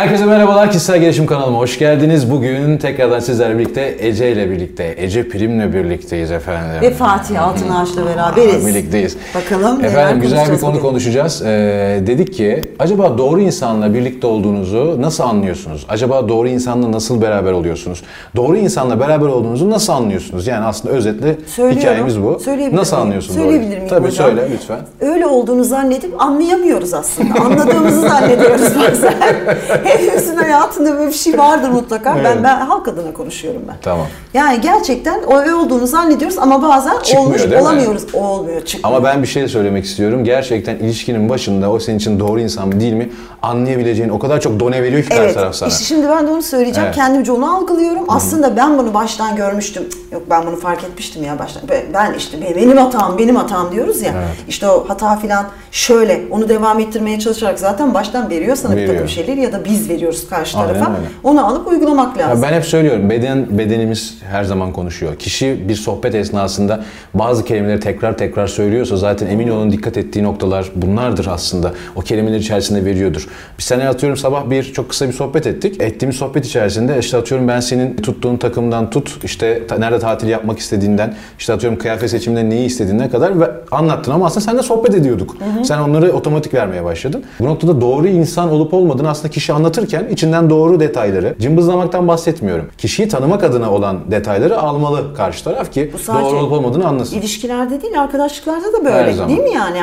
Herkese merhabalar Kişisel Gelişim kanalıma hoş geldiniz. Bugün tekrardan sizlerle birlikte Ece ile birlikte, Ece Prim'le birlikteyiz efendim. Ve Fatih Altınağaç'la beraberiz. Birlikteyiz. Bakalım Efendim güzel bir konu bugün. konuşacağız. Ee, dedik ki acaba doğru insanla birlikte olduğunuzu nasıl anlıyorsunuz? Acaba doğru insanla nasıl beraber oluyorsunuz? Doğru insanla beraber olduğunuzu nasıl anlıyorsunuz? Yani aslında özetle Söylüyorum. hikayemiz bu. Nasıl miyim? anlıyorsun Söyleyebilir miyim Tabii hocam? söyle lütfen. Öyle olduğunu zannedip anlayamıyoruz aslında. Anladığımızı zannediyoruz bazen. Hepimizin hayatında böyle bir şey vardır mutlaka. Evet. Ben, ben halk adına konuşuyorum ben. Tamam. Yani gerçekten o öyle olduğunu zannediyoruz ama bazen Çıkmıyor, olmuş değil mi? olamıyoruz. Olmuyor, çıkmıyor. Ama ben bir şey söylemek istiyorum. Gerçekten ilişkinin başında o senin için doğru insan mı değil mi anlayabileceğin o kadar çok done veriyor ki Evet, taraf sana. işte şimdi ben de onu söyleyeceğim. Evet. Kendimce onu algılıyorum. Aslında ben bunu baştan görmüştüm. Cık, Yok ben bunu fark etmiştim ya baştan. Ben- işte benim hatam, benim hatam diyoruz ya. Evet. İşte o hata filan şöyle onu devam ettirmeye çalışarak zaten baştan veriyor sana bir Veriyor. takım şeyleri ya da biz veriyoruz karşı Aynen tarafa. öyle. Onu alıp uygulamak Ya lazım. ben hep söylüyorum beden bedenimiz her zaman konuşuyor. Kişi bir sohbet esnasında bazı kelimeleri tekrar tekrar söylüyorsa zaten emin olun dikkat ettiği noktalar bunlardır aslında. O kelimeler içerisinde veriyordur. Bir sene atıyorum sabah bir çok kısa bir sohbet ettik. Ettiğimiz sohbet içerisinde işte atıyorum ben senin tuttuğun takımdan tut işte ta- nerede tatil yapmak istediğinden işte atıyorum kıyafet seçiminde neyi istediğine kadar ve anlattın ama aslında seninle sohbet ediyorduk. Sen onları otomatik vermeye başladın. Bu noktada doğru insan olup olmadığını aslında kişi anlatırken içinden doğru detayları cımbızlamaktan bahsetmiyorum. Kişiyi tanımak adına olan detayları almalı karşı taraf ki doğru olup olmadığını anlasın. İlişkilerde değil arkadaşlıklarda da böyle değil mi yani?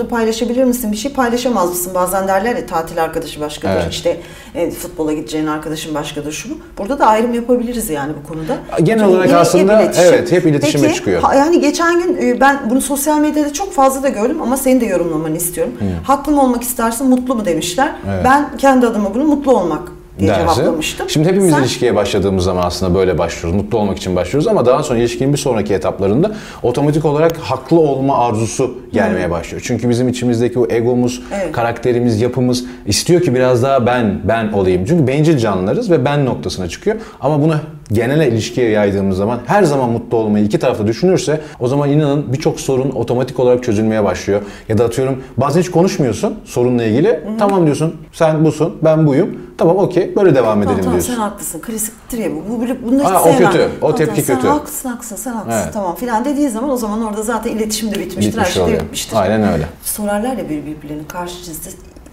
Da paylaşabilir misin? Bir şey paylaşamaz mısın? Bazen derler ya tatil arkadaşı başkadır. Evet. işte e, futbola gideceğin arkadaşın başkadır şu bu. Burada da ayrım yapabiliriz yani bu konuda. Genel Çünkü olarak aslında evet, hep iletişime Peki, çıkıyor. ha- yani geçen gün e, ben bunu sosyal medyada çok fazla da gördüm ama senin de yorumlamanı istiyorum. Haklı mı olmak istersin mutlu mu demişler. Evet. Ben kendi adıma bunu mutlu olmak diye dersi. cevaplamıştım. Şimdi hepimiz Sen- ilişkiye başladığımız zaman aslında böyle başlıyoruz. Mutlu olmak için başlıyoruz ama daha sonra ilişkinin bir sonraki etaplarında otomatik olarak haklı olma arzusu gelmeye başlıyor. Çünkü bizim içimizdeki o egomuz, Evet. karakterimiz, yapımız istiyor ki biraz daha ben, ben olayım. Çünkü bencil canlılarız ve ben noktasına çıkıyor. Ama bunu genel ilişkiye yaydığımız zaman her zaman mutlu olmayı iki tarafta düşünürse o zaman inanın birçok sorun otomatik olarak çözülmeye başlıyor. Ya da atıyorum bazen hiç konuşmuyorsun sorunla ilgili. Tamam diyorsun sen busun ben buyum. Tamam okey böyle devam edelim Tamam, tamam diyorsun. sen haklısın. Klasiktir ya bu. bu bunu hiç Aa, o kötü, o Tamam, tepki tamam, kötü. Sen haklısın haklısın sen haklısın Evet. tamam filan dediği zaman o zaman orada zaten iletişim de bitmiştir. her Bitmiş şey de oluyor. bitmiştir. Aynen öyle. Sorarlar ya bir birbirlerine karşı cinsde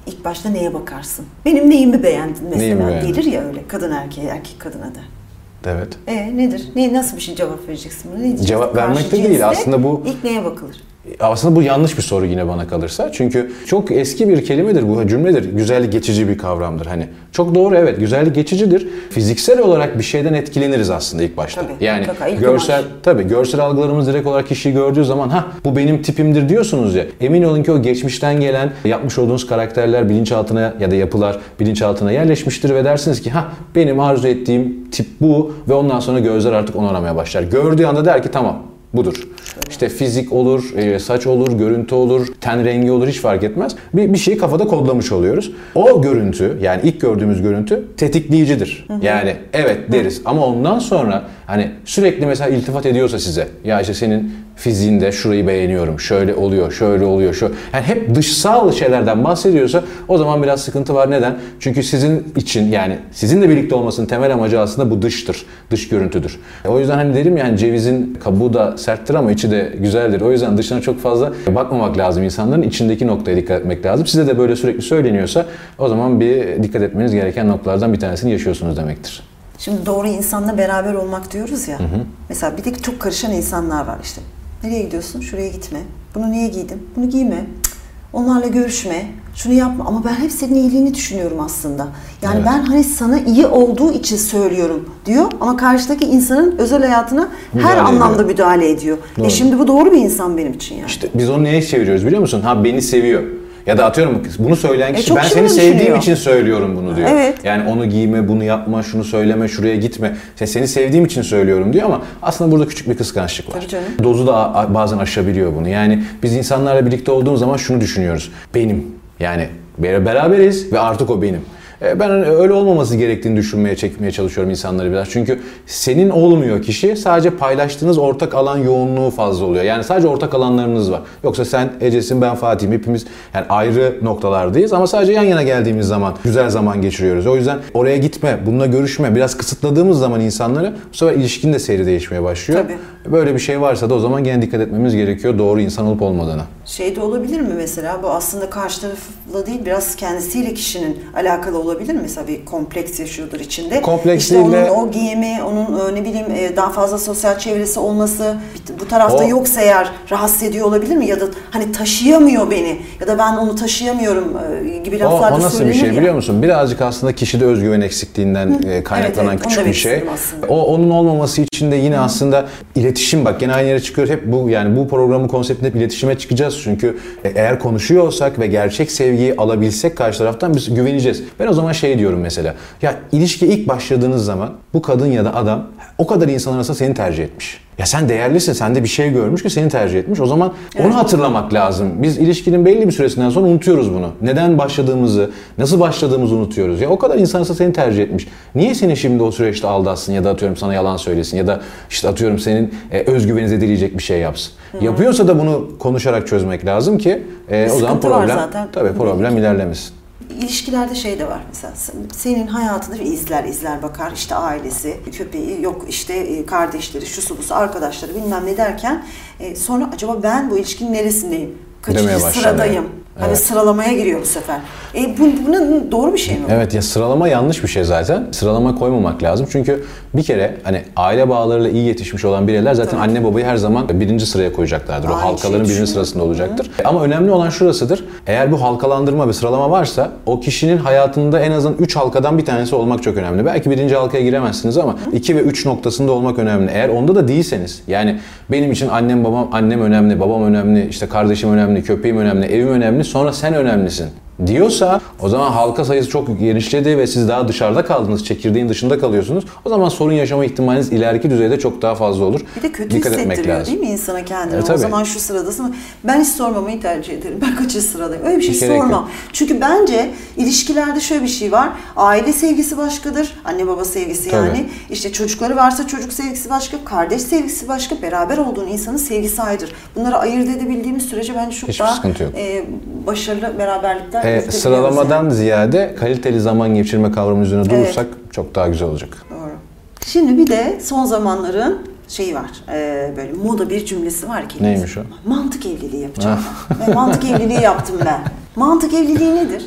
ilk başta neye bakarsın? Benim neyimi beğendin mesela? Neyimi beğendin? Gelir ya öyle kadın erkeğe erkek kadına da. Evet. E nedir? Ne nasıl bir şey cevap vereceksin buna? Ne diyeceksin? Cevap vermek de değil, aslında bu- ilk neye bakılır? Aslında bu yanlış bir soru yine bana kalırsa. Çünkü çok eski bir kelimedir bu cümledir. Güzellik geçici bir kavramdır hani. Çok doğru evet güzellik geçicidir. Fiziksel olarak bir şeyden etkileniriz aslında ilk başta. Tabii, yani mutlaka, ilk görsel amaç. tabii görsel algılarımız direkt olarak kişiyi gördüğü zaman ha bu benim tipimdir diyorsunuz ya. Emin olun ki o geçmişten gelen yapmış olduğunuz karakterler bilinçaltına ya da yapılar bilinçaltına yerleşmiştir ve dersiniz ki ha benim arzu ettiğim tip bu ve ondan sonra gözler artık onu aramaya başlar. Gördüğü anda der ki tamam budur. İşte fizik olur, e, saç olur, görüntü olur, ten rengi olur hiç fark etmez. Bir, bir şeyi kafada kodlamış oluyoruz. O görüntü yani ilk gördüğümüz görüntü tetikleyicidir. Yani evet deriz ama ondan sonra hani sürekli mesela iltifat ediyorsa size ya işte senin fiziğinde şurayı beğeniyorum, şöyle oluyor, şöyle oluyor, şu. Yani hep dışsal şeylerden bahsediyorsa o zaman biraz sıkıntı var. Neden? Çünkü sizin için yani sizinle birlikte olmasının temel amacı aslında bu dıştır, dış görüntüdür. E, O yüzden hani derim yani cevizin kabuğu da serttir ama içi de güzeldir. O yüzden dışına çok fazla bakmamak lazım insanların. içindeki noktaya dikkat etmek lazım. Size de böyle sürekli söyleniyorsa o zaman bir dikkat etmeniz gereken noktalardan bir tanesini yaşıyorsunuz demektir. Şimdi doğru insanla beraber olmak diyoruz ya. Mesela bir de çok karışan insanlar var işte. Nereye gidiyorsun? Şuraya gitme. Bunu niye giydin? Bunu giyme. Cık, Onlarla görüşme. Şunu yapma. Ama ben hep senin iyiliğini düşünüyorum aslında. Yani Evet. ben hani sana iyi olduğu için söylüyorum diyor. Ama karşıdaki insanın özel hayatına Müdahale her anlamda ediyor. müdahale ediyor. Doğru. E şimdi bu doğru bir insan benim için yani. İşte biz onu neye çeviriyoruz biliyor musun? Ha beni seviyor. Ya da atıyorum bunu söyleyen kişi çok ben seni sevdiğim için söylüyorum bunu diyor. Evet. Yani onu giyme, bunu yapma, şunu söyleme, şuraya gitme. İşte seni sevdiğim için söylüyorum diyor ama aslında burada küçük bir kıskançlık var. Tabii canım. Dozu da bazen aşabiliyor bunu. Yani biz insanlarla birlikte olduğumuz zaman şunu düşünüyoruz. Benim. Yani ber- beraberiz ve artık o benim. E, ben öyle olmaması gerektiğini düşünmeye, çekmeye çalışıyorum insanları biraz. Çünkü senin olmuyor kişi. Sadece paylaştığınız ortak alan yoğunluğu fazla oluyor. Yani sadece ortak alanlarınız var. Yoksa sen Ece'sin, ben Fatih'im. Hepimiz yani ayrı noktalardayız ama sadece yan yana geldiğimiz zaman güzel zaman geçiriyoruz. O yüzden oraya gitme, bununla görüşme. Biraz kısıtladığımız zaman insanları bu sefer ilişkinin de seyri değişmeye başlıyor. Tabii. Böyle bir şey varsa da o zaman gene dikkat etmemiz gerekiyor doğru insan olup olmadığına. Şey de olabilir mi mesela bu aslında karşı tarafla değil biraz kendisiyle kişinin alakalı olabilir mi? Mesela bir kompleks yaşıyordur içinde. Kompleks işte onun o giyimi, onun e, ne bileyim e, daha fazla sosyal çevresi olması bu tarafta O- yoksa eğer rahatsız ediyor olabilir mi? Ya da hani taşıyamıyor beni ya da ben onu taşıyamıyorum e, gibi O, laflar da o nasıl bir şey ya. biliyor musun? Birazcık aslında kişide özgüven eksikliğinden e, kaynaklanan evet, onu küçük bir şey. O onun olmaması için de yine aslında iletişim bak gene aynı yere çıkıyoruz. Hep bu yani bu programın konseptinde hep iletişime çıkacağız. Çünkü eğer konuşuyor olsak ve gerçek sevgiyi alabilsek karşı taraftan biz güveneceğiz. Ben o zaman şey diyorum mesela. Ya ilişki ilk başladığınız zaman bu kadın ya da adam o kadar insan arasında seni tercih etmiş. Ya sen değerlisin, sende bir şey görmüş ki seni tercih etmiş. O zaman onu hatırlamak lazım. Biz ilişkinin belli bir süresinden sonra unutuyoruz bunu. Neden başladığımızı, nasıl başladığımızı unutuyoruz. Ya o kadar insan arasında seni tercih etmiş. Niye seni şimdi o süreçte aldatsın ya da atıyorum sana yalan söylesin ya da işte atıyorum senin e, özgüveni zedeleyecek bir şey yapsın. Yapıyorsa da bunu konuşarak çözmek lazım ki e, o zaman problem tabii problem ilerlemesin. İlişkilerde şey de var mesela sen- senin hayatında bir izler izler bakar işte ailesi köpeği yok işte e, kardeşleri şusu busu arkadaşları bilmem ne derken e, sonra acaba ben bu ilişkinin neresindeyim? Kaçıncı sıradayım? Hani Evet. sıralamaya giriyor bu sefer. E bu, bu doğru bir şey mi? Evet ya sıralama yanlış bir şey zaten. Sıralama koymamak lazım. Çünkü bir kere hani aile bağlarıyla iyi yetişmiş olan bireyler zaten Tabii. anne babayı her zaman birinci sıraya koyacaklardır. O Aynı halkaların şeyi birinci sırasında olacaktır. Ama önemli olan şurasıdır. Eğer bu halkalandırma ve sıralama varsa o kişinin hayatında en azından 3 halkadan bir tanesi olmak çok önemli. Belki birinci halkaya giremezsiniz ama 2 ve 3 noktasında olmak önemli. Eğer onda da değilseniz yani benim için annem babam annem önemli, babam önemli, işte kardeşim önemli, köpeğim önemli, evim önemli, sonra sen önemlisin diyorsa o zaman halka sayısı çok genişledi ve siz daha dışarıda kaldınız, çekirdeğin dışında kalıyorsunuz. O zaman sorun yaşama ihtimaliniz ileriki düzeyde çok daha fazla olur. Bir de kötü Dikkat hissettiriyor lazım. değil mi insana kendini? E, o zaman şu sıradasın? Ben hiç sormamayı tercih ederim. Ben kaçıncı sıradayım? Öyle bir şey gerek sormam. yok. Çünkü bence ilişkilerde şöyle bir şey var. Aile sevgisi başkadır. Anne baba sevgisi Tabii. yani. İşte çocukları varsa çocuk sevgisi başka. Kardeş sevgisi başka. Beraber olduğun insanın sevgisi ayrıdır. Bunları ayırt edebildiğimiz sürece bence çok Hiçbir daha e, başarılı beraberlikler E, sıralamadan yani. ziyade kaliteli zaman geçirme kavramı üzerine durursak çok daha güzel olacak. Doğru. Şimdi bir de son zamanların şeyi var. e, böyle moda bir cümlesi var ki. Neymiş o? Mantık evliliği yapacağım. Ve mantık evliliği yaptım ben. Mantık evliliği nedir?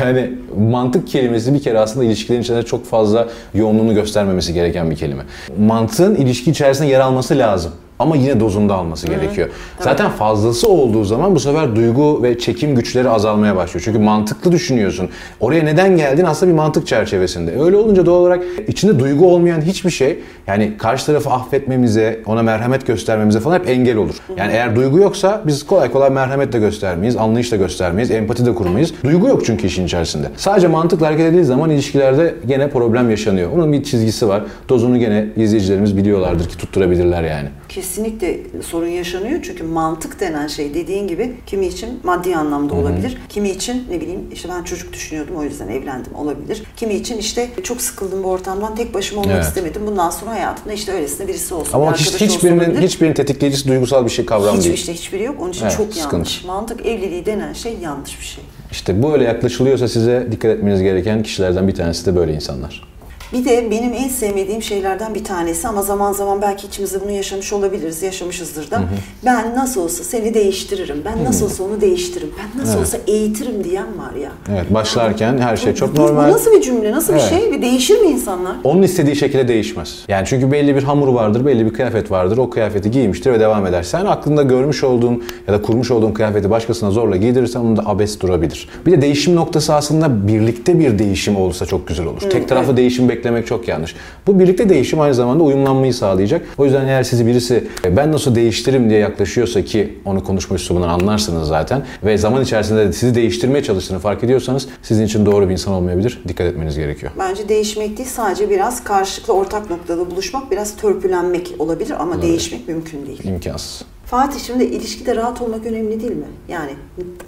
Yani mantık kelimesi bir kere aslında ilişkilerin içinde çok fazla yoğunluğunu göstermemesi gereken bir kelime. Mantığın ilişki içerisinde yer alması lazım. Ama yine dozunda alması gerekiyor. Zaten fazlası olduğu zaman bu sefer duygu ve çekim güçleri azalmaya başlıyor. Çünkü mantıklı düşünüyorsun. Oraya neden geldin aslında bir mantık çerçevesinde. Öyle olunca doğal olarak içinde duygu olmayan hiçbir şey yani karşı tarafı affetmemize, ona merhamet göstermemize falan hep engel olur. Yani eğer duygu yoksa biz kolay kolay merhamet de göstermeyiz, anlayış da göstermeyiz, empati de kurmayız. Duygu yok çünkü işin içerisinde. Sadece mantıkla hareket edildiği zaman ilişkilerde gene problem yaşanıyor. Onun bir çizgisi var. Dozunu gene izleyicilerimiz biliyorlardır ki tutturabilirler yani. Kesinlikle sorun yaşanıyor çünkü mantık denen şey dediğin gibi kimi için maddi anlamda olabilir. Kimi için ne bileyim işte ben çocuk düşünüyordum o yüzden evlendim olabilir. Kimi için işte çok sıkıldım bu ortamdan tek başıma olmak Evet. istemedim. Bundan sonra hayatımda işte öylesine birisi olsun. Ama bir hiç, hiçbirinin, olabilir. hiçbirinin tetikleyicisi duygusal bir şey kavram Hiç değil. işte hiçbiri yok. Onun için Evet, çok sıkıntı. yanlış. Mantık evliliği denen şey yanlış bir şey. İşte böyle yaklaşılıyorsa size dikkat etmeniz gereken kişilerden bir tanesi de böyle insanlar. Bir de benim en sevmediğim şeylerden bir tanesi ama zaman zaman belki içimizde bunu yaşamış olabiliriz, yaşamışızdır da. Ben nasıl olsa seni değiştiririm, ben nasıl olsa onu değiştiririm, ben nasıl Evet. olsa eğitirim diyen var ya. Evet başlarken her şey çok Bu- normal. Bu nasıl bir cümle, nasıl Evet. bir şey? Bir değişir mi insanlar? Onun istediği şekilde değişmez. Yani çünkü belli bir hamur vardır, belli bir kıyafet vardır. O kıyafeti giymiştir ve devam eder. Sen aklında görmüş olduğun ya da kurmuş olduğun kıyafeti başkasına zorla giydirirsen onun da abes durabilir. Bir de değişim noktası aslında birlikte bir değişim olursa çok güzel olur. Tek taraflı değişim beklemek çok yanlış. Bu birlikte değişim aynı zamanda uyumlanmayı sağlayacak. O yüzden eğer sizi birisi "E, ben nasıl değiştiririm diye yaklaşıyorsa ki onu konuşma üslubundan anlarsınız zaten ve zaman içerisinde de sizi değiştirmeye çalıştığını fark ediyorsanız sizin için doğru bir insan olmayabilir. Dikkat etmeniz gerekiyor. Bence değişmek değil, sadece biraz karşılıklı ortak noktada buluşmak, biraz törpülenmek olabilir ama değişmek mümkün değil. İmkansız. Fatih şimdi ilişkide rahat olmak önemli değil mi? Yani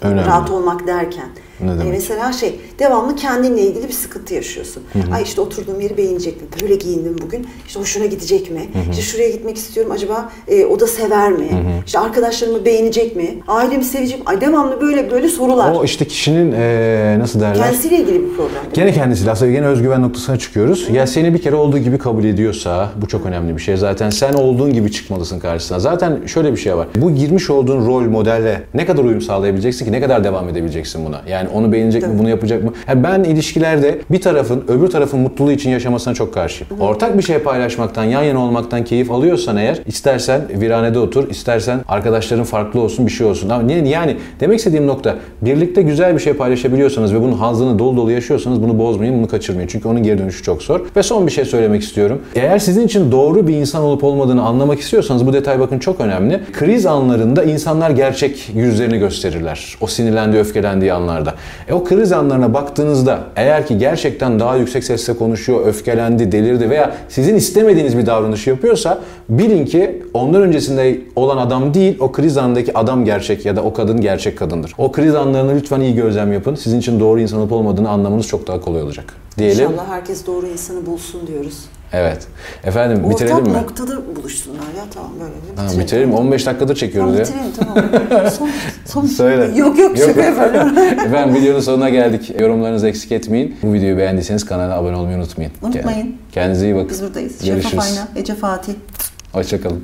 Önemli. rahat olmak derken. Ne Hani demek? mesela şey devamlı kendinle ilgili bir sıkıntı yaşıyorsun. Ay işte oturduğum yeri beğenecek mi? Böyle giyindim bugün. İşte hoşuna gidecek mi? İşte şuraya gitmek istiyorum. Acaba e, o da sever mi? İşte arkadaşlarımı beğenecek mi? Ailemi sevecek mi? Ay devamlı böyle böyle sorular. O işte kişinin eee, nasıl derler? Kendisiyle ilgili bir problem. Gene kendisiyle aslında gene özgüven noktasına çıkıyoruz. Ya seni bir kere olduğu gibi kabul ediyorsa bu çok önemli bir şey. Zaten sen olduğun gibi çıkmalısın karşısına. Zaten şöyle bir şey var. Bu girmiş olduğun rol modelle ne kadar uyum sağlayabileceksin ki ne kadar devam edebileceksin buna? Yani onu beğenecek mi, bunu yapacak mı? Ya ben ilişkilerde bir tarafın öbür tarafın mutluluğu için yaşamasına çok karşıyım. Ortak bir şey paylaşmaktan, yan yana olmaktan keyif alıyorsan eğer istersen viranede otur, istersen arkadaşların farklı olsun, bir şey olsun. Ama niye yani demek istediğim nokta birlikte güzel bir şey paylaşabiliyorsanız ve bunun hazını dolu dolu yaşıyorsanız bunu bozmayın, bunu kaçırmayın. Çünkü onun geri dönüşü çok zor. Ve son bir şey söylemek istiyorum. Eğer sizin için doğru bir insan olup olmadığını anlamak istiyorsanız bu detay bakın çok önemli. Kriz anlarında insanlar gerçek yüzlerini gösterirler. O sinirlendiği, öfkelendiği anlarda. E o kriz anlarına baktığınızda eğer ki gerçekten daha yüksek sesle konuşuyor, öfkelendi, delirdi veya sizin istemediğiniz bir davranış yapıyorsa bilin ki ondan öncesinde olan adam değil, o kriz anındaki adam gerçek ya da o kadın gerçek kadındır. O kriz anlarını lütfen iyi gözlem yapın. Sizin için doğru insan olup olmadığını anlamanız çok daha kolay olacak. Diyelim. İnşallah herkes doğru insanı bulsun diyoruz. Evet. Efendim Ortak bitirelim mi? noktada buluşsunlar ya tamam böyle. bir Tamam, bitirelim. 15 dakikadır çekiyoruz Tamam ya. bitirelim tamam. Son, son Söyle. Yok yok şaka yapıyorum. Efendim videonun sonuna geldik. Yorumlarınızı eksik etmeyin. Bu videoyu beğendiyseniz kanala abone olmayı unutmayın. Unutmayın. Kendinize iyi bakın. Biz buradayız. Görüşürüz. Şeffaf Ayna, Ece Fatih. Hoşçakalın.